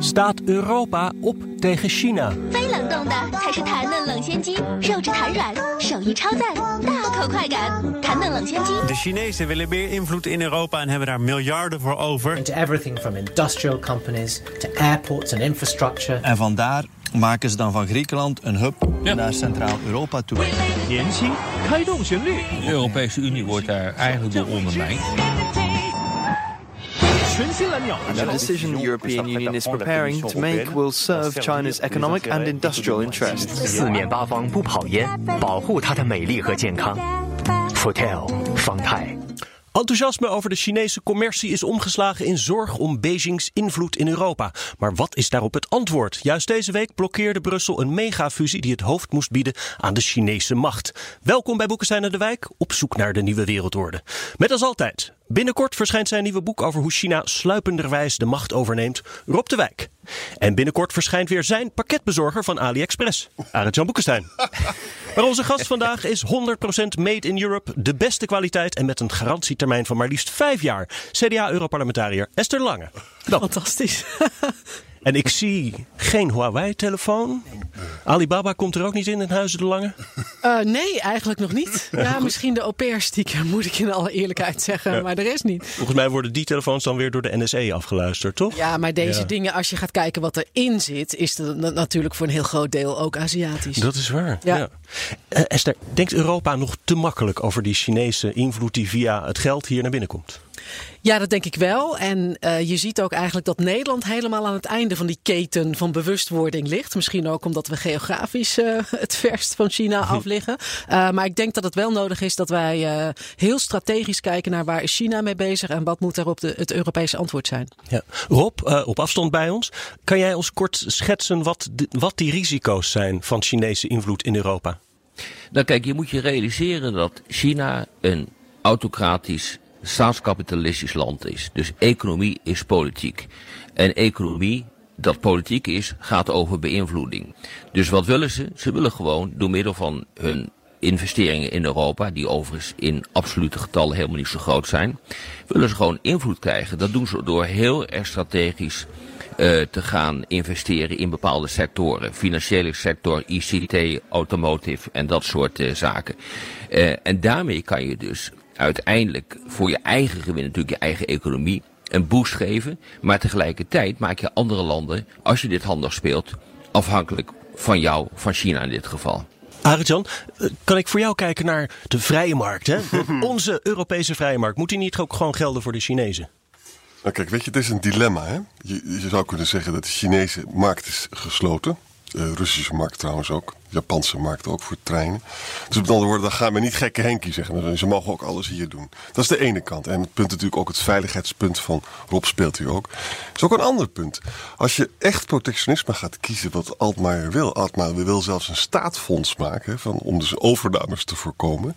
Staat Europa op tegen China? 非冷冻的才是弹嫩冷鲜鸡，肉质弹软，手艺超赞，大口快感。弹嫩冷鲜鸡。 De Chinezen willen meer invloed in Europa en hebben daar miljarden voor over. to everything from industrial companies to airports and infrastructure. En vandaar maken ze dan van Griekenland een hub naar Centraal-Europa toe. De Europese Unie wordt daar eigenlijk door ondermijnd. The decision the European Union is preparing to make will serve China's economic and industrial interests. 四面八方不跑烟，保护它的美丽和健康。Fotel 方太。 Enthousiasme over de Chinese commercie is omgeslagen in zorg om Beijings invloed in Europa. Maar wat is daarop het antwoord? Juist deze week blokkeerde Brussel een megafusie die het hoofd moest bieden aan de Chinese macht. Welkom bij Boekenstein en de Wijk, op zoek naar de nieuwe wereldorde. Met als altijd, binnenkort verschijnt zijn nieuwe boek over hoe China sluipenderwijs de macht overneemt, Rob de Wijk. En binnenkort verschijnt weer zijn pakketbezorger van AliExpress, Arend-Jan Boekenstein. Maar onze gast vandaag is 100% made in Europe, de beste kwaliteit en met een garantietermijn van maar liefst vijf jaar. CDA-europarlementariër Esther Lange. Fantastisch. En ik zie geen Huawei-telefoon. Alibaba komt er ook niet in in Huizen de Lange. Uh, nee, eigenlijk nog niet. Ja, misschien de au pair stiekem, moet ik in alle eerlijkheid zeggen. Ja. Maar de rest niet. Volgens mij worden die telefoons dan weer door de NSE afgeluisterd, toch? Ja, maar deze Ja. dingen, als je gaat kijken wat erin zit, is het na- natuurlijk voor een heel groot deel ook Aziatisch. Dat is waar. Ja. Ja. Eh, Esther, denkt Europa nog te makkelijk over die Chinese invloed die via het geld hier naar binnen komt? Ja, dat denk ik wel. En eh, je ziet ook eigenlijk dat Nederland helemaal aan het einde van die keten van bewustwording ligt. Misschien ook omdat we geografisch eh, het verst van China af liggen. Eh, maar ik denk dat het wel nodig is dat wij eh, heel strategisch kijken naar waar is China mee bezig en wat moet daarop de, het Europese antwoord zijn. Ja. Rob, eh, op afstand bij ons. Kan jij ons kort schetsen wat, de- wat die risico's zijn van Chinese invloed in Europa? Nou kijk, je moet je realiseren dat China een autocratisch, staatskapitalistisch land is. Dus economie is politiek. En economie, dat politiek is, gaat over beïnvloeding. Dus wat willen ze? Ze willen gewoon door middel van hun investeringen in Europa, die overigens in absolute getallen helemaal niet zo groot zijn, willen ze gewoon invloed krijgen. Dat doen ze door heel erg strategisch eh, te gaan investeren in bepaalde sectoren. Financiële sector, ICT, automotive en dat soort eh, zaken. Eh, en daarmee kan je dus uiteindelijk voor je eigen gewin, natuurlijk je eigen economie, een boost geven. Maar tegelijkertijd maak je andere landen, als je dit handig speelt, afhankelijk van jou, van China in dit geval. Arjan, eh, kan ik voor jou kijken naar de vrije markt? Hè? Onze Europese vrije markt. Moet die niet ook gewoon gelden voor de Chinezen? Nou kijk, weet je, het is een dilemma. Hè? Je, je zou kunnen zeggen dat de Chinese markt is gesloten. De Russische markt trouwens ook. Japanse markt ook voor treinen. Dus met andere woorden, dan gaan we niet gekke Henkie zeggen. Ze mogen ook alles hier doen. Dat is de ene kant. En het punt natuurlijk ook, het veiligheidspunt van Rob speelt hier ook. is ook een ander punt. Als je echt protectionisme gaat kiezen, wat Altmaier wil. Altmaier wil zelfs een staatfonds maken, van, om dus overnames te voorkomen.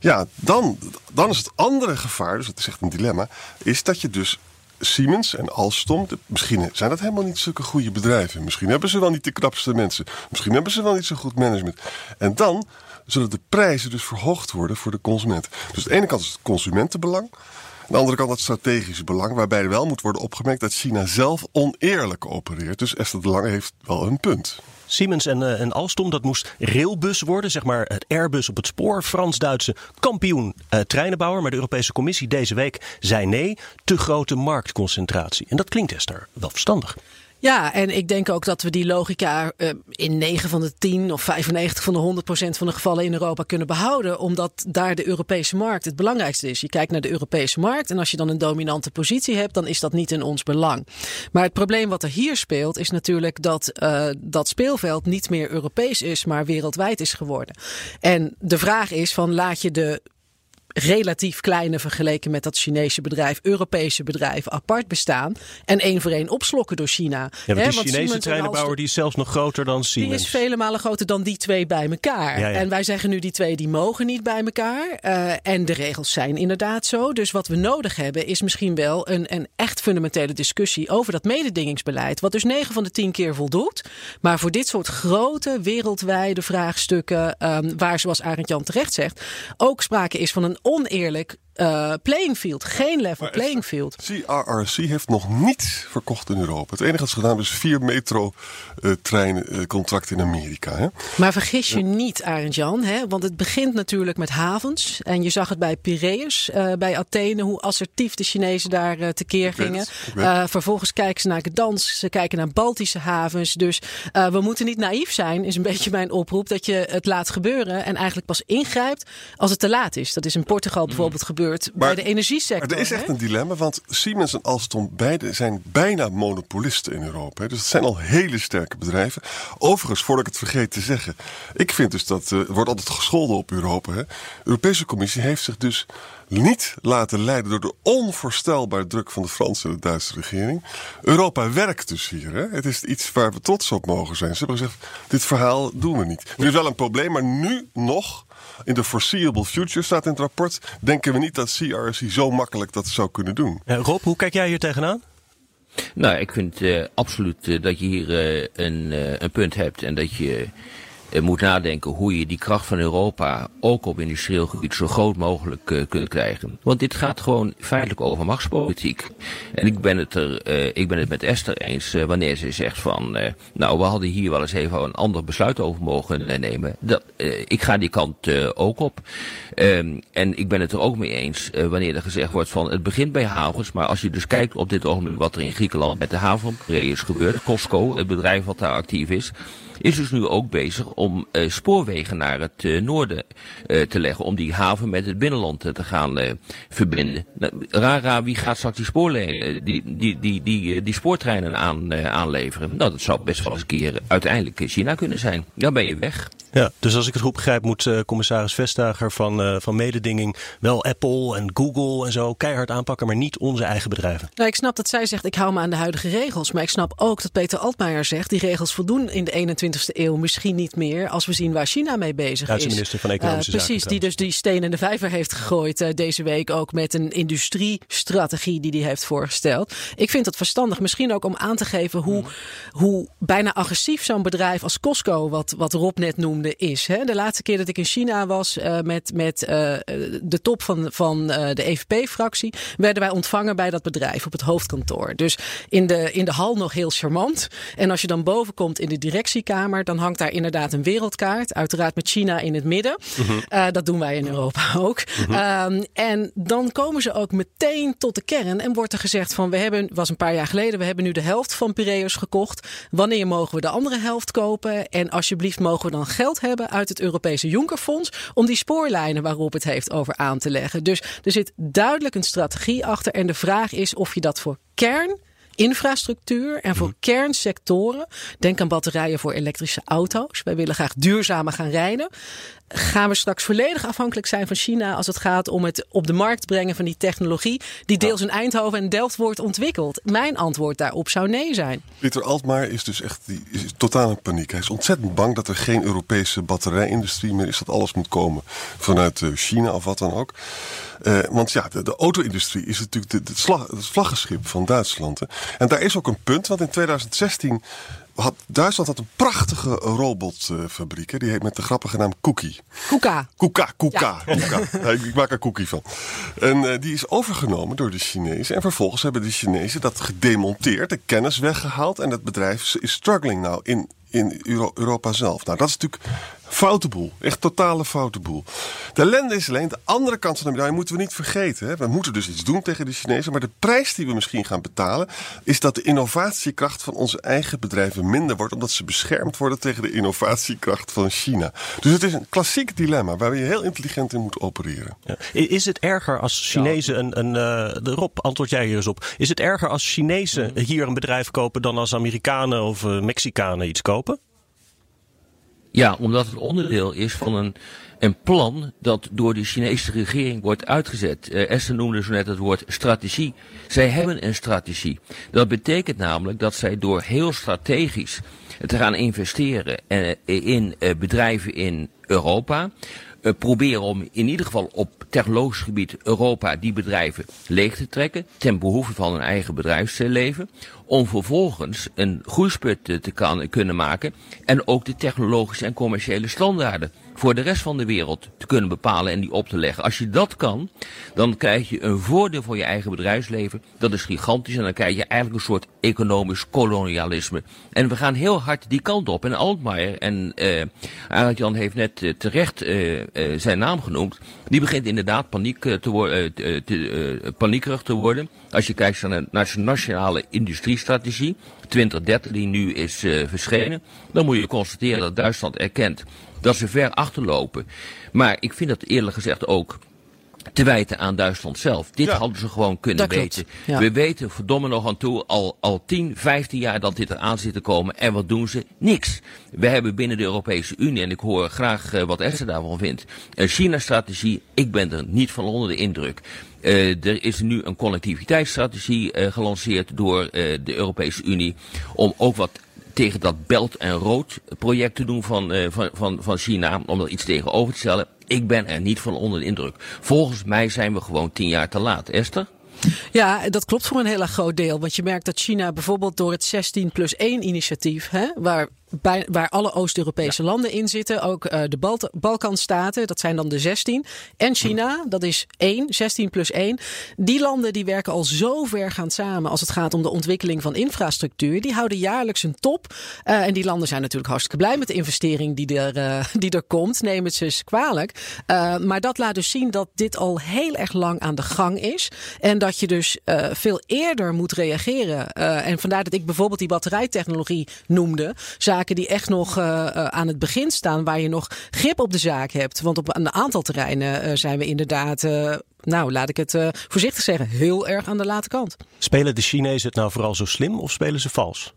Ja, dan, dan is het andere gevaar, dus het is echt een dilemma, is dat je dus Siemens en Alstom, misschien zijn dat helemaal niet zulke goede bedrijven. Misschien hebben ze wel niet de knapste mensen. Misschien hebben ze wel niet zo goed management. En dan zullen de prijzen dus verhoogd worden voor de consument. Dus aan de ene kant is het consumentenbelang. Aan de andere kant het strategische belang, waarbij wel moet worden opgemerkt dat China zelf oneerlijk opereert. Dus Esther de Lange heeft wel een punt. Siemens en, eh, en Alstom, dat moest railbus worden, zeg maar het Airbus op het spoor. Frans-Duitse kampioen eh, treinenbouwer. Maar de Europese Commissie deze week zei nee, te grote marktconcentratie. En dat klinkt Esther wel verstandig. Ja, en ik denk ook dat we die logica eh, in 9 van de 10 of 95 van de 100 procent van de gevallen in Europa kunnen behouden. Omdat daar de Europese markt het belangrijkste is. Je kijkt naar de Europese markt en als je dan een dominante positie hebt, dan is dat niet in ons belang. Maar het probleem wat er hier speelt is natuurlijk dat eh, dat speelveld niet meer Europees is, maar wereldwijd is geworden. En de vraag is van laat je de relatief kleine vergeleken met dat Chinese bedrijf, Europese bedrijf apart bestaan en één voor één opslokken door China. Ja, Hè, die Chinese Siemens treinenbouwer die is zelfs nog groter dan Siemens. die is vele malen groter dan die twee bij elkaar. Ja, ja. En wij zeggen nu die twee die mogen niet bij elkaar. Eh, en de regels zijn inderdaad zo. Dus wat we nodig hebben is misschien wel een, een echt fundamentele discussie over dat mededingingsbeleid. Wat dus 9 van de 10 keer voldoet. Maar voor dit soort grote wereldwijde vraagstukken, ehm, waar zoals Arend Jan terecht zegt, ook sprake is van een oneerlijk eh, playing field. Geen level playing field. CRRC heeft nog niets verkocht in Europa. Het enige wat ze gedaan hebben is vier metro-treinen contracten in Amerika. Hè? Maar vergis je niet, Arend Jan, hè? want het begint natuurlijk met havens. En je zag het bij Piraeus, eh, bij Athene, hoe assertief de Chinezen daar eh, tekeer gingen. het. Eh, vervolgens kijken ze naar Gdansk, ze kijken naar Baltische havens. Dus eh, we moeten niet naïef zijn, is een beetje mijn oproep, dat je het laat gebeuren en eigenlijk pas ingrijpt als het te laat is. Dat is in Portugal bijvoorbeeld gebeurd bij de energiesector. Maar er is echt hè? een dilemma, want Siemens en Alstom beide zijn bijna monopolisten in Europa. hè. Dus het zijn al hele sterke bedrijven. Overigens, voordat ik het vergeet te zeggen, ik vind dus dat, eh, er wordt altijd gescholden op Europa. Hè. De Europese Commissie heeft zich dus niet laten leiden door de onvoorstelbare druk van de Franse en de Duitse regering. Europa werkt dus hier. Hè. Het is iets waar we trots op mogen zijn. Ze hebben gezegd, dit verhaal doen we niet. Er is wel een probleem, maar nu nog... In de foreseeable future staat in het rapport. Denken we niet dat CRC zo makkelijk dat zou kunnen doen. Eh, Rob, hoe kijk jij hier tegenaan? Nou, ik vind eh, absoluut eh, dat je hier eh, een, eh, een punt hebt en dat je moet nadenken hoe je die kracht van Europa ook op industrieel gebied zo groot mogelijk eh, kunt krijgen. Want dit gaat gewoon feitelijk over machtspolitiek. En ik ben het, er, eh, ik ben het met Esther eens eh, wanneer ze zegt van, nou we hadden hier wel eens even een ander besluit over mogen nemen. Dat, ik ga die kant ook op. Ehm, en ik ben het er ook mee eens wanneer er gezegd wordt van het begint bij havens, maar als je dus kijkt op dit ogenblik wat er in Griekenland met de haven Piraeus gebeurt, Costco, het bedrijf wat daar actief is, is dus nu ook bezig om eh, spoorwegen naar het eh, noorden eh, te leggen. Om die haven met het binnenland te gaan eh, verbinden. Nou, Rara, wie gaat straks die, spoorlijnen, die, die, die, die, die spoortreinen aan, eh, aanleveren? Nou, dat zou best wel eens een keer uiteindelijk China kunnen zijn. Dan ben je weg. Ja, dus als ik het goed begrijp, moet eh, commissaris Vestager van, eh, van mededinging wel Apple en Google en zo keihard aanpakken, maar niet onze eigen bedrijven. Nou, ik snap dat zij zegt, ik hou me aan de huidige regels. Maar ik snap ook dat Peter Altmaier zegt, die regels voldoen in de 21ste eeuw misschien niet meer. Als we zien waar China mee bezig Duitse is. minister van Economische Eh, Zaken Precies, die dus die steen in de vijver heeft gegooid eh, deze week ook met een industriestrategie die hij heeft voorgesteld. Ik vind het verstandig, misschien ook om aan te geven hoe, hoe bijna agressief zo'n bedrijf als Costco, wat, wat Rob net noemde, is. Hè? De laatste keer dat ik in China was eh, met, met de top van, van de EVP-fractie, werden wij ontvangen bij dat bedrijf op het hoofdkantoor. Dus in de, in de hal nog heel charmant. En als je dan boven komt in de directiekamer, dan hangt daar inderdaad een wereldkaart. Uiteraard met China in het midden. Eh, dat doen wij in Europa ook. Ehm, en dan komen ze ook meteen tot de kern. En wordt er gezegd van, we hebben, was een paar jaar geleden, we hebben nu de helft van Piraeus gekocht. Wanneer mogen we de andere helft kopen? En alsjeblieft mogen we dan geld hebben uit het Europese Jonkerfonds om die spoorlijnen waarop het heeft over aan te leggen. Dus er zit duidelijk een strategie achter. En de vraag is of je dat voor kern infrastructuur en voor kernsectoren. Denk aan batterijen voor elektrische auto's. Wij willen graag duurzamer gaan rijden. Gaan we straks volledig afhankelijk zijn van China als het gaat om het op de markt brengen van die technologie die deels in Eindhoven en Delft wordt ontwikkeld? Mijn antwoord daarop zou nee zijn. Pieter Altmaier is dus echt die, is totaal in paniek. Hij is ontzettend bang dat er geen Europese batterijindustrie meer is. Dat alles moet komen vanuit eh, China of wat dan ook. Eh, want ja, de, de auto-industrie is natuurlijk de, de slag- het vlaggenschip van Duitsland. Hè. En daar is ook een punt, want in 2016 had Duitsland had een prachtige robotfabriek. hè. die heet met de grappige naam Cookie. Koeka. Koeka, Koeka, Koeka. Ja, ik, ik maak er cookie van. En eh, die is overgenomen door de Chinezen. En vervolgens hebben de Chinezen dat gedemonteerd, de kennis weggehaald. En het bedrijf is struggling nou in, in Euro- Europa zelf. Nou, dat is natuurlijk foute boel. Echt totale foute boel. De ellende is alleen de andere kant van de medaille moeten we niet vergeten. Hè. We moeten dus iets doen tegen de Chinezen. Maar de prijs die we misschien gaan betalen... is dat de innovatiekracht van onze eigen bedrijven minder wordt... omdat ze beschermd worden tegen de innovatiekracht van China. Dus het is een klassiek dilemma... waar je heel intelligent in moet opereren. Ja. Is het erger als Chinezen een. een eh, de Rob, antwoord jij hier eens op. Is het erger als Chinezen hier een bedrijf kopen dan als Amerikanen of eh, Mexicanen iets kopen? Ja, omdat het onderdeel is van een, een plan dat door de Chinese regering wordt uitgezet. Uh, Esther noemde zo net het woord strategie. Zij hebben een strategie. Dat betekent namelijk dat zij door heel strategisch te gaan investeren uh, in uh, bedrijven in Europa uh, proberen om in ieder geval op technologisch gebied Europa die bedrijven leeg te trekken, ten behoeve van hun eigen bedrijfsleven, om vervolgens een groeispurt te kunnen maken en ook de technologische en commerciële standaarden voor de rest van de wereld te kunnen bepalen en die op te leggen. Als je dat kan, dan krijg je een voordeel voor je eigen bedrijfsleven. Dat is gigantisch en dan krijg je eigenlijk een soort economisch kolonialisme. En we gaan heel hard die kant op. En Altmaier, en uh, Arend Jan heeft net uh, terecht uh, zijn naam genoemd, die begint inderdaad paniek te worden, te, paniekerig te worden. Als je kijkt naar zijn nationale industriestrategie, 2030, die nu is verschenen, dan moet je constateren dat Duitsland erkent dat ze ver achterlopen. Maar ik vind dat eerlijk gezegd ook te wijten aan Duitsland zelf. Dit hadden ze gewoon kunnen weten. Ja. We weten verdomme nog aan toe al, al 10, 15 jaar dat dit eraan zit te komen. En wat doen ze? Niks. We hebben binnen de Europese Unie, en ik hoor graag uh, wat Esther daarvan vindt, een China-strategie. Ik ben er niet van onder de indruk. Uh, er is nu een connectiviteitsstrategie uh, gelanceerd door de Europese Unie om ook wat tegen dat Belt en Rood project te doen van, van, van, van China, om er iets tegenover te stellen. Ik ben er niet van onder de indruk. Volgens mij zijn we gewoon tien jaar te laat. Esther? Ja, dat klopt voor een heel groot deel. Want je merkt dat China bijvoorbeeld door het 16 plus 1 initiatief, hè, waar bij, waar alle Oost-Europese landen in zitten. Ook uh, de Bal Balkanstaten, dat zijn dan de 16. En China, dat is 1, 16 plus 1. Die landen die werken al zo ver gaan samen als het gaat om de ontwikkeling van infrastructuur. Die houden jaarlijks een top. Uh, en die landen zijn natuurlijk hartstikke blij met de investering die er, uh, die er komt. Neem het ze eens kwalijk. maar dat laat dus zien dat dit al heel erg lang aan de gang is. En dat je dus veel eerder moet reageren. en vandaar dat ik bijvoorbeeld die batterijtechnologie noemde zaken die echt nog uh, uh, aan het begin staan, waar je nog grip op de zaak hebt. Want op een aantal terreinen uh, zijn we inderdaad nou, laat ik het voorzichtig zeggen, heel erg aan de late kant. Spelen de Chinezen het nou vooral zo slim of spelen ze vals?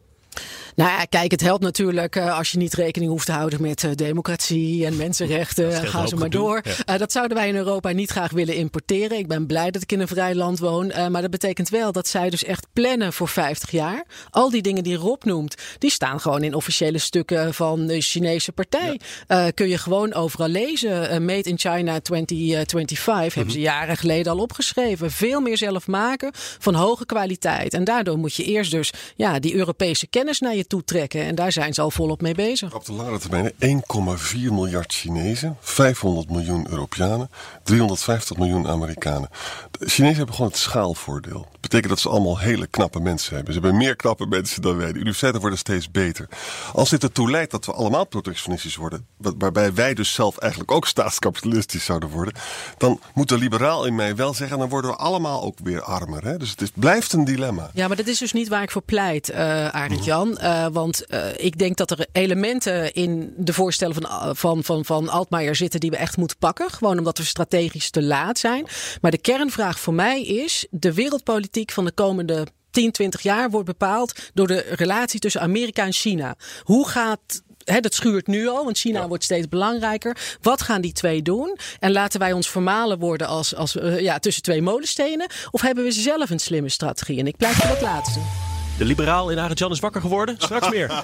Nou ja, kijk, het helpt natuurlijk uh, als je niet rekening hoeft te houden met uh, democratie en mensenrechten. Ga ze maar door. Ja. Uh, dat zouden wij in Europa niet graag willen importeren. Ik ben blij dat ik in een vrij land woon. maar dat betekent wel dat zij dus echt plannen voor 50 jaar. Al die dingen die Rob noemt, die staan gewoon in officiële stukken van de Chinese partij. Ja. kun je gewoon overal lezen. Made in China 2025 mm -hmm. hebben ze jaren geleden al opgeschreven. Veel meer zelf maken van hoge kwaliteit. En daardoor moet je eerst dus ja, die Europese kennis naar je toetrekken. En daar zijn ze al volop mee bezig. Op de lange termijn 1,4 miljard Chinezen, 500 miljoen Europeanen, 350 miljoen Amerikanen. De Chinezen hebben gewoon het schaalvoordeel. Dat betekent dat ze allemaal hele knappe mensen hebben. Ze hebben meer knappe mensen dan wij. De universiteiten worden steeds beter. Als dit ertoe leidt dat we allemaal protectionistisch worden, waarbij wij dus zelf eigenlijk ook staatskapitalistisch zouden worden, dan moet de liberaal in mij wel zeggen, dan worden we allemaal ook weer armer. Hè? Dus het is, blijft een dilemma. Ja, maar dat is dus niet waar ik voor pleit, uh, Arend Jan. Uh, want uh, ik denk dat er elementen in de voorstellen van, van, van, van Altmaier zitten die we echt moeten pakken. Gewoon omdat we strategisch te laat zijn. Maar de kernvraag voor mij is: de wereldpolitiek van de komende 10, 20 jaar wordt bepaald door de relatie tussen Amerika en China. Hoe gaat He, dat schuurt nu al, want China ja. wordt steeds belangrijker. Wat gaan die twee doen? En laten wij ons vermalen worden als, als ja, tussen twee molenstenen? Of hebben we zelf een slimme strategie? En ik pleit voor dat laatste. De liberaal in Arend Jan is wakker geworden. Straks meer.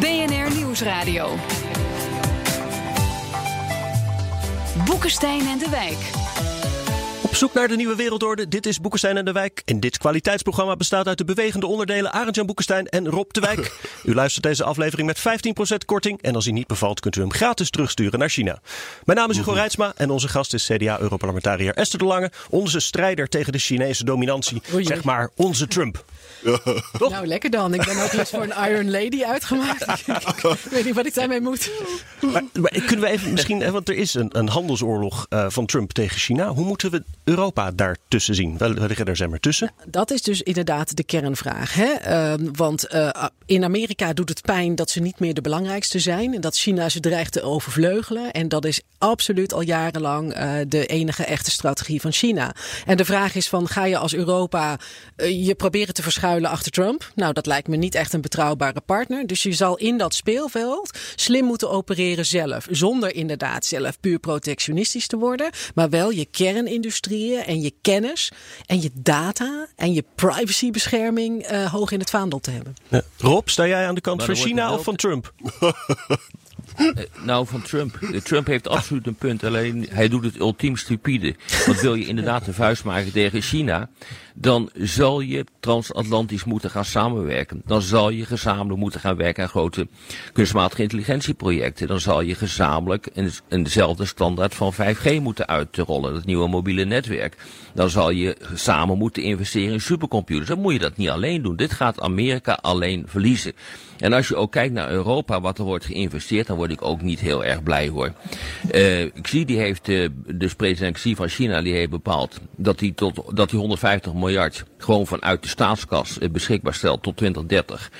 BNR Nieuwsradio. Boekenstein en de Wijk. Op zoek naar de nieuwe wereldorde. Dit is Boekenstein en de Wijk. En dit kwaliteitsprogramma bestaat uit de bewegende onderdelen Arend-Jan Boekenstein en Rob de Wijk. U luistert deze aflevering met 15% korting. En als hij niet bevalt, kunt u hem gratis terugsturen naar China. Mijn naam is Hugo Reitsma en onze gast is CDA-Europarlementariër Esther de Lange. Onze strijder tegen de Chinese dominantie. Oei. Zeg maar onze Trump. Ja. Nou, lekker dan. Ik ben ook eens voor een Iron Lady uitgemaakt. ik weet niet wat ik daarmee moet. Maar, maar kunnen we even misschien, want er is een, een handelsoorlog uh, van Trump tegen China. Hoe moeten we Europa daartussen zien? Waar liggen er zeg tussen? Dat is dus inderdaad de kernvraag. Hè? Ehm, want uh, in Amerika doet het pijn dat ze niet meer de belangrijkste zijn. En dat China ze dreigt te overvleugelen. En dat is absoluut al jarenlang uh, de enige echte strategie van China. En de vraag is van, ga je als Europa uh, je proberen te verschuilen achter Trump? Nou, dat lijkt me niet echt een betrouwbare partner. Dus je zal in dat speelveld slim moeten opereren zelf. Zonder inderdaad zelf puur protectionistisch te worden. Maar wel je kernindustrieën en je kennis en je data en je privacybescherming uh, hoog in het vaandel te hebben. Ja. Rob, sta jij aan de kant van China of van Trump? Uh, nou, van Trump. Trump heeft absoluut een punt. Alleen hij doet het ultiem stupide. Want wil je inderdaad de vuist maken tegen China, dan zal je transatlantisch moeten gaan samenwerken. Dan zal je gezamenlijk moeten gaan werken aan grote kunstmatige intelligentieprojecten. Dan zal je gezamenlijk een, een dezelfde standaard van 5G moeten uitrollen, het nieuwe mobiele netwerk. Dan zal je samen moeten investeren in supercomputers. Dan moet je dat niet alleen doen. Dit gaat Amerika alleen verliezen. En als je ook kijkt naar Europa, wat er wordt geïnvesteerd, dan word ik ook niet heel erg blij hoor. Uh, Xi die heeft, uh, dus president Xi van China, die heeft bepaald dat hij tot dat hij 150 miljard gewoon vanuit de staatskas beschikbaar stelt tot 2030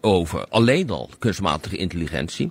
over alleen al kunstmatige intelligentie.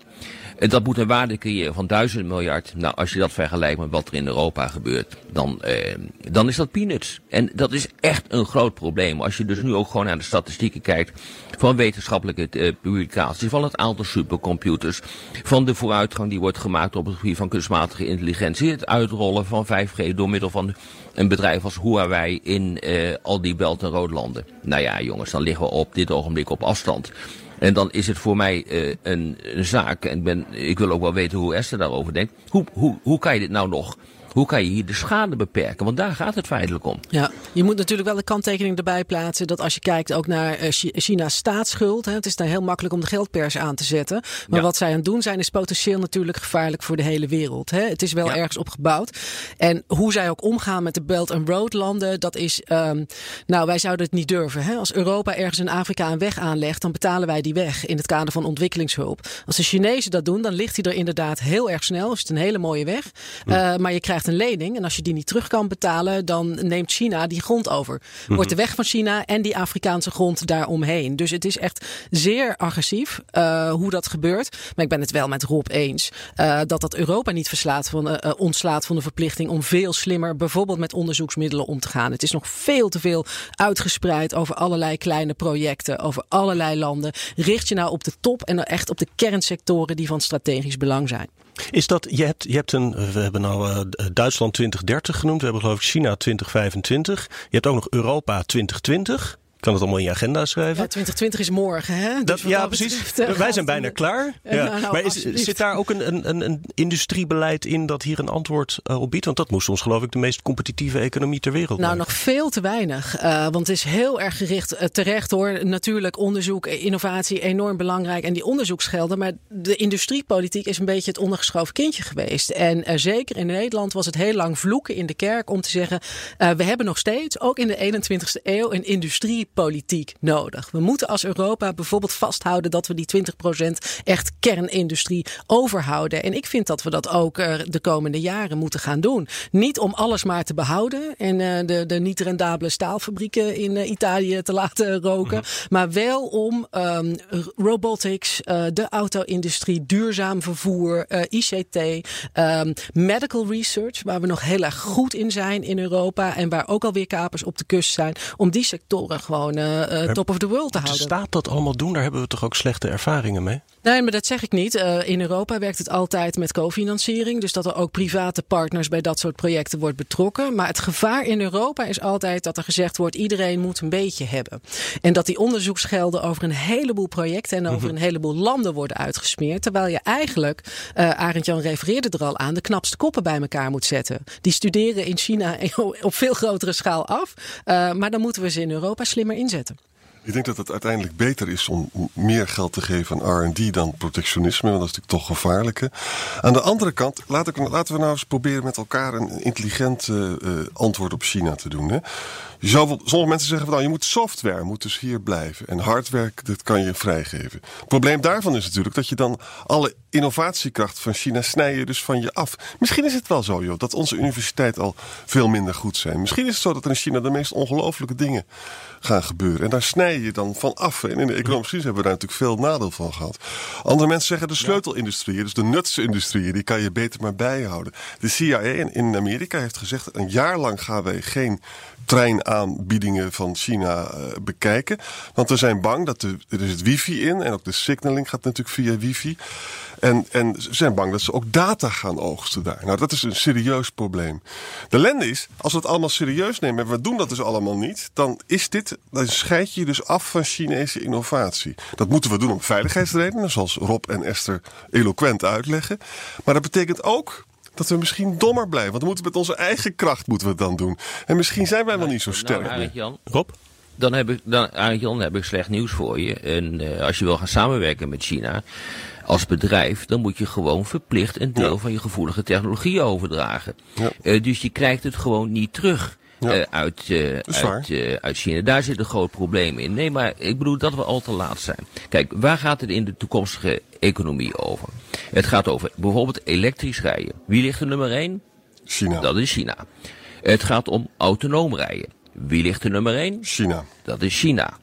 En dat moet een waarde creëren van 1000 miljard. Nou, als je dat vergelijkt met wat er in Europa gebeurt, dan, eh, dan is dat peanuts. En dat is echt een groot probleem. Als je dus nu ook gewoon naar de statistieken kijkt van wetenschappelijke publicaties, van het aantal supercomputers, van de vooruitgang die wordt gemaakt op het gebied van kunstmatige intelligentie, het uitrollen van 5G door middel van een bedrijf als Huawei in uh, al die Belt- en Roodlanden. Nou ja, jongens, dan liggen we op dit ogenblik op afstand. En dan is het voor mij uh, een, een, zaak, en ben, ik wil ook wel weten hoe Esther daarover denkt. Hoe, hoe, hoe kan je dit nou nog hoe kan je hier de schade beperken? Want daar gaat het feitelijk om. Ja, je moet natuurlijk wel de kanttekening erbij plaatsen dat als je kijkt ook naar China's staatsschuld, hè, het is daar heel makkelijk om de geldpers aan te zetten. Maar ja. wat zij aan het doen zijn is potentieel natuurlijk gevaarlijk voor de hele wereld. Hè. Het is wel ja. ergens op gebouwd. En hoe zij ook omgaan met de Belt and Road landen, dat is, um, nou wij zouden het niet durven. Hè. Als Europa ergens in Afrika een weg aanlegt, dan betalen wij die weg in het kader van ontwikkelingshulp. Als de Chinezen dat doen, dan ligt hij er inderdaad heel erg snel. Is het een hele mooie weg. Uh, maar je krijgt een lening. En als je die niet terug kan betalen, dan neemt China die grond over. Wordt Mhm. de weg van China en die Afrikaanse grond daaromheen. Dus het is echt zeer agressief uh, hoe dat gebeurt. Maar ik ben het wel met Rob eens. Uh, dat dat Europa niet verslaat van, uh, ontslaat van de verplichting om veel slimmer bijvoorbeeld met onderzoeksmiddelen om te gaan. Het is nog veel te veel uitgespreid over allerlei kleine projecten, over allerlei landen. Richt je nou op de top en echt op de kernsectoren die van strategisch belang zijn. Is dat, je hebt, je hebt een, we hebben nou uh, Duitsland 2030 genoemd, we hebben geloof ik China 2025. Je hebt ook nog Europa 2020. Kan het allemaal in je agenda schrijven. Ja, 2020 is morgen, hè? Dat, dus ja, precies. Betreft, Wij zijn bijna klaar. Ja. Nou, nou, maar is, zit daar ook een, een, een industriebeleid in dat hier een antwoord uh, op biedt? Want dat moest ons geloof ik de meest competitieve economie ter wereld Nou, maken. nog veel te weinig. Uh, want het is heel erg gericht, uh, terecht hoor. Natuurlijk, onderzoek, innovatie, enorm belangrijk. En die onderzoeksgelden. Maar de industriepolitiek is een beetje het ondergeschoven kindje geweest. En zeker in Nederland was het heel lang vloeken in de kerk om te zeggen... we hebben nog steeds, ook in de 21ste eeuw, een industrie politiek nodig. We moeten als Europa bijvoorbeeld vasthouden dat we die 20% echt kernindustrie overhouden. En ik vind dat we dat ook uh, de komende jaren moeten gaan doen. Niet om alles maar te behouden en uh, de, de niet rendabele staalfabrieken in uh, Italië te laten roken. Mm -hmm. Maar wel om um, robotics, de auto-industrie, duurzaam vervoer, ICT, um, medical research, waar we nog heel erg goed in zijn in Europa en waar ook alweer kapers op de kust zijn, om die sectoren gewoon uh, uh, top of the world te houden. Staat dat allemaal doen? Daar hebben we toch ook slechte ervaringen mee? Nee, maar dat zeg ik niet. Uh, in Europa werkt het altijd met cofinanciering. Dus dat er ook private partners bij dat soort projecten wordt betrokken. Maar het gevaar in Europa is altijd dat er gezegd wordt... iedereen moet een beetje hebben. En dat die onderzoeksgelden over een heleboel projecten... en over mm -hmm. een heleboel landen worden uitgesmeerd. Terwijl je eigenlijk, uh, Arend Jan refereerde er al aan... de knapste koppen bij elkaar moet zetten. Die studeren in China op veel grotere schaal af. Uh, maar dan moeten we ze in Europa slimmer inzetten. Ik denk dat het uiteindelijk beter is om meer geld te geven aan RD dan protectionisme, want dat is natuurlijk toch gevaarlijker. Aan de andere kant, laat ik, laten we nou eens proberen met elkaar een intelligent uh, antwoord op China te doen. Hè. Je zou, sommige mensen zeggen van nou, je moet software moet dus hier blijven. En hardware, dat kan je vrijgeven. Het probleem daarvan is natuurlijk dat je dan alle innovatiekracht van China snij dus van je af. Misschien is het wel zo, joh, dat onze universiteiten al veel minder goed zijn. Misschien is het zo dat er in China de meest ongelooflijke dingen gaan gebeuren. En daar snij je dan van af. En in de economische crisis hebben we daar natuurlijk veel nadeel van gehad. Andere mensen zeggen de sleutelindustrie, dus de nutsindustrie, die kan je beter maar bijhouden. De CIA in Amerika heeft gezegd, een jaar lang gaan wij geen treinaanbiedingen van China uh, bekijken. Want we zijn bang dat er, er zit wifi in en ook de signaling gaat natuurlijk via wifi. En, en ze zijn bang dat ze ook data gaan oogsten daar. Nou, dat is een serieus probleem. De lende is, als we het allemaal serieus nemen en we doen dat dus allemaal niet, dan is dit, dan scheid je dus af van Chinese innovatie. Dat moeten we doen om veiligheidsredenen, zoals Rob en Esther eloquent uitleggen. Maar dat betekent ook dat we misschien dommer blijven. Want we moeten met onze eigen kracht moeten we het dan doen. En misschien zijn wij wel niet zo nou, sterk nou, Jan, Rob? Dan heb, ik, dan, Jan, heb ik slecht nieuws voor je. En uh, als je wil gaan samenwerken met China als bedrijf, dan moet je gewoon verplicht een deel van je gevoelige technologie overdragen. Ja. Uh, dus je krijgt het gewoon niet terug. Uh, uit, uh, uit, uh, uit China. Daar zit een groot probleem in. Nee, maar ik bedoel dat we al te laat zijn. Kijk, waar gaat het in de toekomstige economie over? Het gaat over bijvoorbeeld elektrisch rijden. Wie ligt er nummer 1? China. Dat is China. Het gaat om autonoom rijden. Wie ligt er nummer 1? China. Dat is China.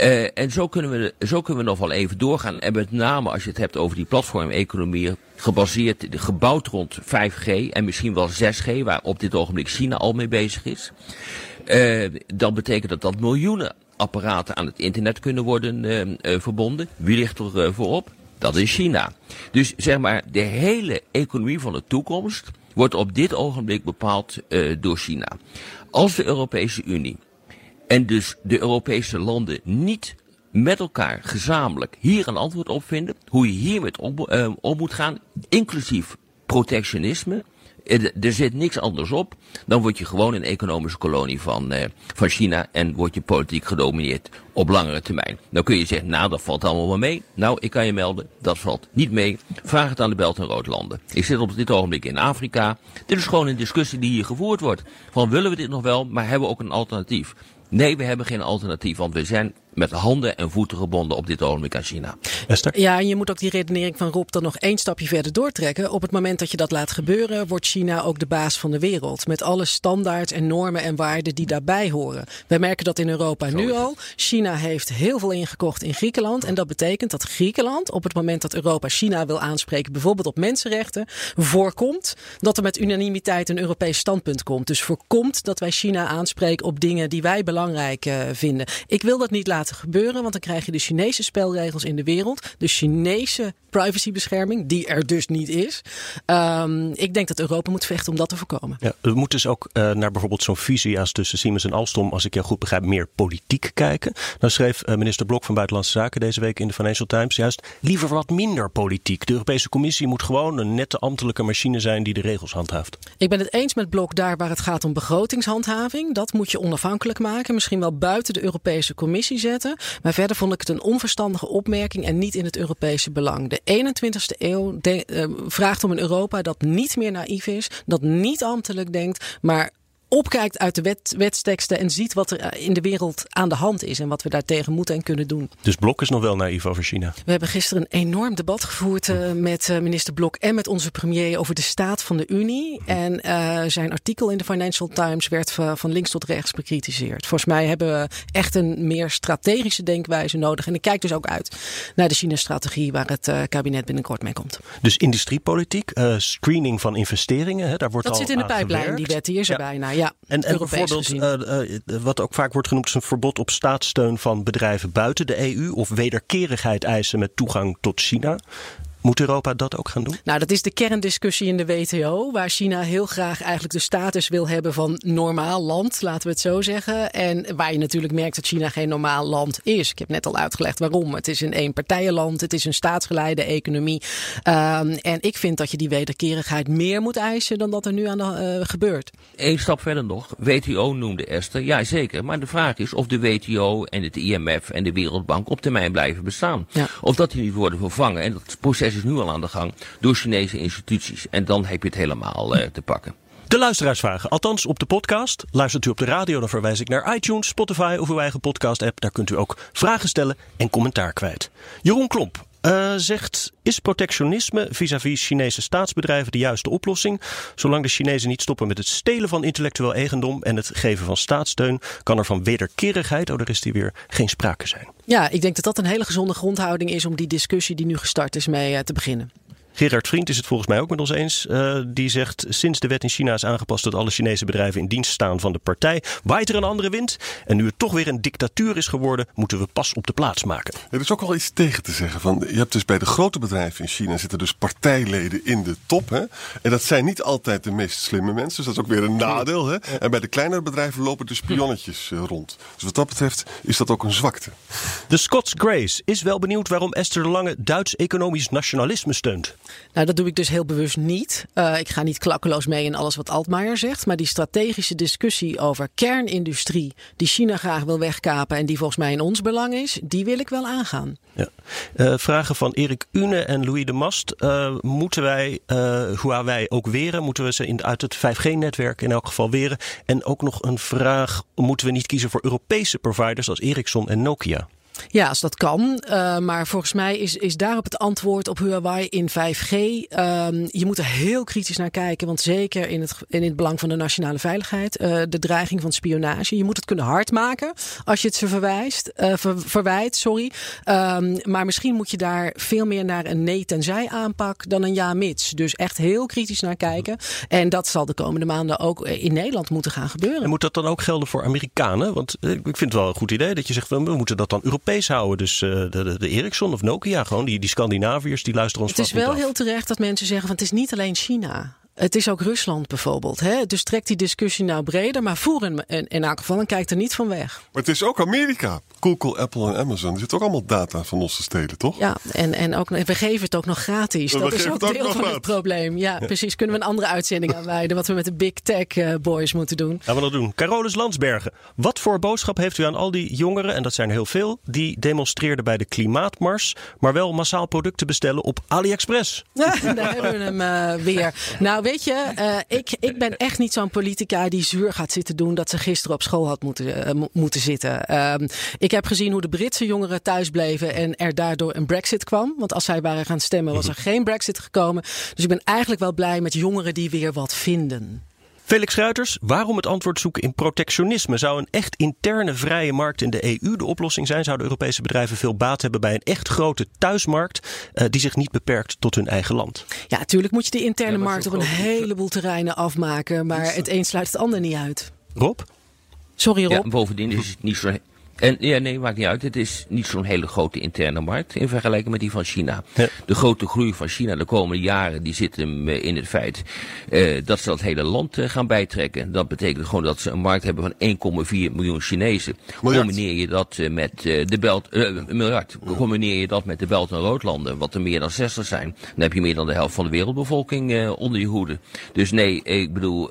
Uh, en zo kunnen, we, zo kunnen we nog wel even doorgaan. En met name als je het hebt over die platformeconomie, gebaseerd, gebouwd rond 5G en misschien wel 6G, waar op dit ogenblik China al mee bezig is. Uh, dan betekent dat dat miljoenen apparaten aan het internet kunnen worden uh, uh, verbonden. Wie ligt er voorop? Dat is China. Dus zeg maar, de hele economie van de toekomst wordt op dit ogenblik bepaald door China. Als de Europese Unie en dus de Europese landen niet met elkaar gezamenlijk hier een antwoord op vinden, hoe je hiermee om, om moet gaan, inclusief protectionisme, er zit niks anders op. Dan word je gewoon een economische kolonie van, uh, van China en word je politiek gedomineerd op langere termijn. Dan kun je zeggen, nou dat valt allemaal wel mee. Nou, ik kan je melden, dat valt niet mee. Vraag het aan de Belt- en Roodlanden. Ik zit op dit ogenblik in Afrika. Dit is gewoon een discussie die hier gevoerd wordt. Van willen we dit nog wel, maar hebben we ook een alternatief? Nee, we hebben geen alternatief, want we zijn met handen en voeten gebonden op dit ogenblik aan China. Esther? Ja, en je moet ook die redenering van Rob dan nog één stapje verder doortrekken. Op het moment dat je dat laat gebeuren, wordt China ook de baas van de wereld. Met alle standaards en normen en waarden die daarbij horen. Wij merken dat in Europa nu al. China heeft heel veel ingekocht in Griekenland. En dat betekent dat Griekenland, op het moment dat Europa China wil aanspreken, bijvoorbeeld op mensenrechten, voorkomt dat er met unanimiteit een Europees standpunt komt. Dus voorkomt dat wij China aanspreken op dingen die wij belangrijk uh, vinden. Ik wil dat niet laten laten gebeuren. Want dan krijg je de Chinese spelregels in de wereld. De Chinese privacybescherming, die er dus niet is. Um, ik denk dat Europa moet vechten om dat te voorkomen. Ja, we moeten dus ook uh, naar bijvoorbeeld zo'n visie als tussen Siemens en Alstom, als ik jou goed begrijp, meer politiek kijken. Dan schreef uh, minister Blok van Buitenlandse Zaken deze week in de Financial Times juist liever wat minder politiek. De Europese Commissie moet gewoon een nette ambtelijke machine zijn die de regels handhaaft. Ik ben het eens met Blok daar waar het gaat om begrotingshandhaving. Dat moet je onafhankelijk maken. Misschien wel buiten de Europese Commissie Maar verder vond ik het een onverstandige opmerking en niet in het Europese belang. De 21ste eeuw de, uh, vraagt om een Europa dat niet meer naïef is, dat niet ambtelijk denkt, maar opkijkt uit de wet, wetsteksten en ziet wat er eh, in de wereld aan de hand is en wat we daartegen moeten en kunnen doen. Dus Blok is nog wel naïef over China? We hebben gisteren een enorm debat gevoerd uh, met uh, minister Blok en met onze premier over de staat van de Unie. En uh, zijn artikel in de Financial Times werd van links tot rechts bekritiseerd. Volgens mij hebben we echt een meer strategische denkwijze nodig. En ik kijk dus ook uit naar de China-strategie waar het kabinet binnenkort mee komt. Dus industriepolitiek, screening van investeringen, hè, daar wordt dat al zit in de pijplijn, die wet, die is er ja. bijna. Ja, en, en bijvoorbeeld, uh, uh, wat ook vaak wordt genoemd, is een verbod op staatssteun van bedrijven buiten de EU of wederkerigheid eisen met toegang tot China. Moet Europa dat ook gaan doen? Nou, dat is de kerndiscussie in de WTO, waar China heel graag eigenlijk de status wil hebben van normaal land, laten we het zo zeggen. En waar je natuurlijk merkt dat China geen normaal land is. Ik heb net al uitgelegd waarom. Het is een eenpartijenland, het is een staatsgeleide economie. Um, en ik vind dat je die wederkerigheid meer moet eisen dan dat er nu aan de, uh, gebeurt. Eén stap verder nog. WTO noemde Esther. Ja, zeker. Maar de vraag is of de WTO en het IMF en de Wereldbank op termijn blijven bestaan. Ja. Of dat die niet worden vervangen. En dat proces is nu al aan de gang door Chinese instituties. En dan heb je het helemaal uh, te pakken. De luisteraarsvragen, althans op de podcast. Luistert u op de radio, dan verwijs ik naar iTunes, Spotify of uw eigen podcast-app. Daar kunt u ook vragen stellen en commentaar kwijt. Jeroen Klomp uh, zegt: Is protectionisme vis-à-vis Chinese staatsbedrijven de juiste oplossing? Zolang de Chinezen niet stoppen met het stelen van intellectueel eigendom en het geven van staatssteun, kan er van wederkerigheid, oh, daar is die weer, geen sprake zijn. Ja, ik denk dat dat een hele gezonde grondhouding is om die discussie die nu gestart is mee uh, te beginnen. Gerard Vriend is het volgens mij ook met ons eens. Uh, die zegt: Sinds de wet in China is aangepast dat alle Chinese bedrijven in dienst staan van de partij, waait er een andere wind. En nu het toch weer een dictatuur is geworden, moeten we pas op de plaats maken. Er is ook wel iets tegen te zeggen. Van, je hebt dus bij de grote bedrijven in China zitten dus partijleden in de top. Hè? En dat zijn niet altijd de meest slimme mensen. Dus dat is ook weer een nadeel. Hè? En bij de kleinere bedrijven lopen de spionnetjes uh, rond. Dus wat dat betreft is dat ook een zwakte. De Scots Grace is wel benieuwd waarom Esther de Lange Duits economisch nationalisme steunt. Nou, dat doe ik dus heel bewust niet. Uh, ik ga niet klakkeloos mee in alles wat Altmaier zegt. Maar die strategische discussie over kernindustrie, die China graag wil wegkapen en die volgens mij in ons belang is, die wil ik wel aangaan. Ja. Uh, vragen van Erik Une en Louis de Mast. Uh, moeten wij Huawei ook weren? Moeten we ze in, uit het 5G-netwerk in elk geval weren? En ook nog een vraag: moeten we niet kiezen voor Europese providers als Ericsson en Nokia? Ja, als dat kan. Uh, maar volgens mij is, is daarop het antwoord op Huawei in 5G. Um, je moet er heel kritisch naar kijken. Want zeker in het, in het belang van de nationale veiligheid. Uh, de dreiging van spionage. Je moet het kunnen hard maken als je het ze verwijst, ver, verwijt. Sorry. Um, maar misschien moet je daar veel meer naar een nee-tenzij aanpak dan een ja-mits. Dus echt heel kritisch naar kijken. En dat zal de komende maanden ook in Nederland moeten gaan gebeuren. En moet dat dan ook gelden voor Amerikanen? Want ik vind het wel een goed idee dat je zegt we moeten dat dan Europees houden. Dus uh, de, de, de, Ericsson of Nokia, gewoon die, die Scandinaviërs, die luisteren ons Het is wel heel terecht dat mensen zeggen van het is niet alleen China. Het is ook Rusland bijvoorbeeld. Hè? Dus trekt die discussie nou breder, maar voer in, in, in elk geval en kijkt er niet van weg. Maar het is ook Amerika. Google, Apple en Amazon. Er zit ook allemaal data van ons te stelen, toch? Ja, en, en ook, we geven het ook nog gratis. dat is ook, ook deel van het probleem. Ja, ja, precies. Kunnen we een andere uitzending aanwijden. Wat we met de big tech uh, boys moeten doen. Gaan we dat doen. Carolus Landsbergen. Wat voor boodschap heeft u aan al die jongeren, en dat zijn er heel veel, die demonstreerden bij de klimaatmars, maar wel massaal producten bestellen op AliExpress? Ja, daar hebben we hem uh, weer. Nou, weet je, uh, ik, ik ben echt niet zo'n politica die zuur gaat zitten doen dat ze gisteren op school had moeten, moeten zitten. Ehm, ik ik heb gezien hoe de Britse jongeren thuis bleven en er daardoor een Brexit kwam. Want als zij waren gaan stemmen, was er geen Brexit gekomen. Dus ik ben eigenlijk wel blij met jongeren die weer wat vinden. Felix Ruiters, waarom het antwoord zoeken in protectionisme? Zou een echt interne vrije markt in de EU de oplossing zijn? Zouden Europese bedrijven veel baat hebben bij een echt grote thuismarkt uh, die zich niet beperkt tot hun eigen land? Ja, natuurlijk moet je de interne ja, markt op een heleboel terreinen afmaken, maar het een sluit het ander niet uit. Rob? Sorry Rob. Ja, bovendien is het niet zo en ja, nee, maakt niet uit. Het is niet zo'n hele grote interne markt in vergelijking met die van China. Ja. De grote groei van China de komende jaren, die zit hem in het feit uh, dat ze dat hele land uh, gaan bijtrekken. Dat betekent gewoon dat ze een markt hebben van 1,4 miljoen Chinezen. Miljard. Combineer je dat uh, met de Belt, miljard. Ja. Combineer je dat met de Belt- en Roodlanden, wat er meer dan 60 zijn, dan heb je meer dan de helft van de wereldbevolking onder je hoede. Dus nee, ik bedoel,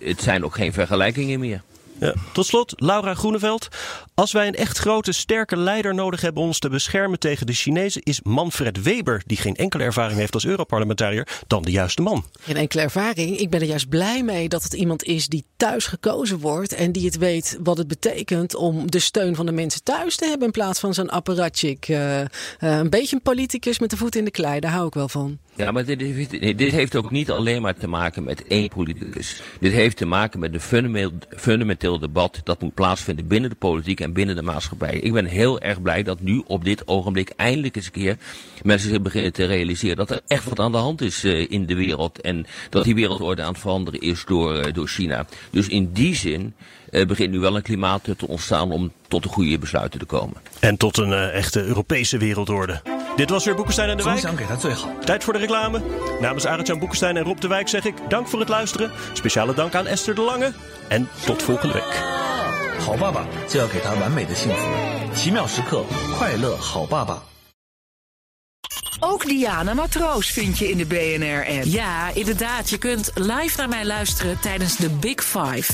het zijn ook geen vergelijkingen meer. Ja. Tot slot, Laura Groeneveld. Als wij een echt grote, sterke leider nodig hebben om ons te beschermen tegen de Chinezen, is Manfred Weber, die geen enkele ervaring heeft als Europarlementariër, dan de juiste man. Geen enkele ervaring. Ik ben er juist blij mee dat het iemand is die thuis gekozen wordt en die het weet wat het betekent om de steun van de mensen thuis te hebben in plaats van zo'n apparatchik. Uh, uh, een beetje een politicus met de voet in de klei, daar hou ik wel van. Ja, maar dit heeft, dit heeft ook niet alleen maar te maken met één politicus. Dit heeft te maken met een fundamenteel, fundamenteel debat dat moet plaatsvinden binnen de politiek en binnen de maatschappij. Ik ben heel erg blij dat nu op dit ogenblik eindelijk eens een keer mensen zich beginnen te realiseren dat er echt wat aan de hand is uh, in de wereld. En dat die wereldorde aan het veranderen is door, uh, door China. Dus in die zin uh, begint nu wel een klimaat te ontstaan om tot de goede besluiten te komen. En tot een echte Europese wereldorde. Dit was weer Boekenstein en de Wijk. Tijd voor de reclame. Namens Arend-Jan Boekenstein en Rob de Wijk zeg ik dank voor het luisteren. Speciale dank aan Esther de Lange. En tot volgende week. 好爸爸就要给他完美的幸福，奇妙时刻，快乐好爸爸。 Ook Diana Matroos vind je in de BNR-app. Ja, inderdaad. Je kunt live naar mij luisteren tijdens de Big Five.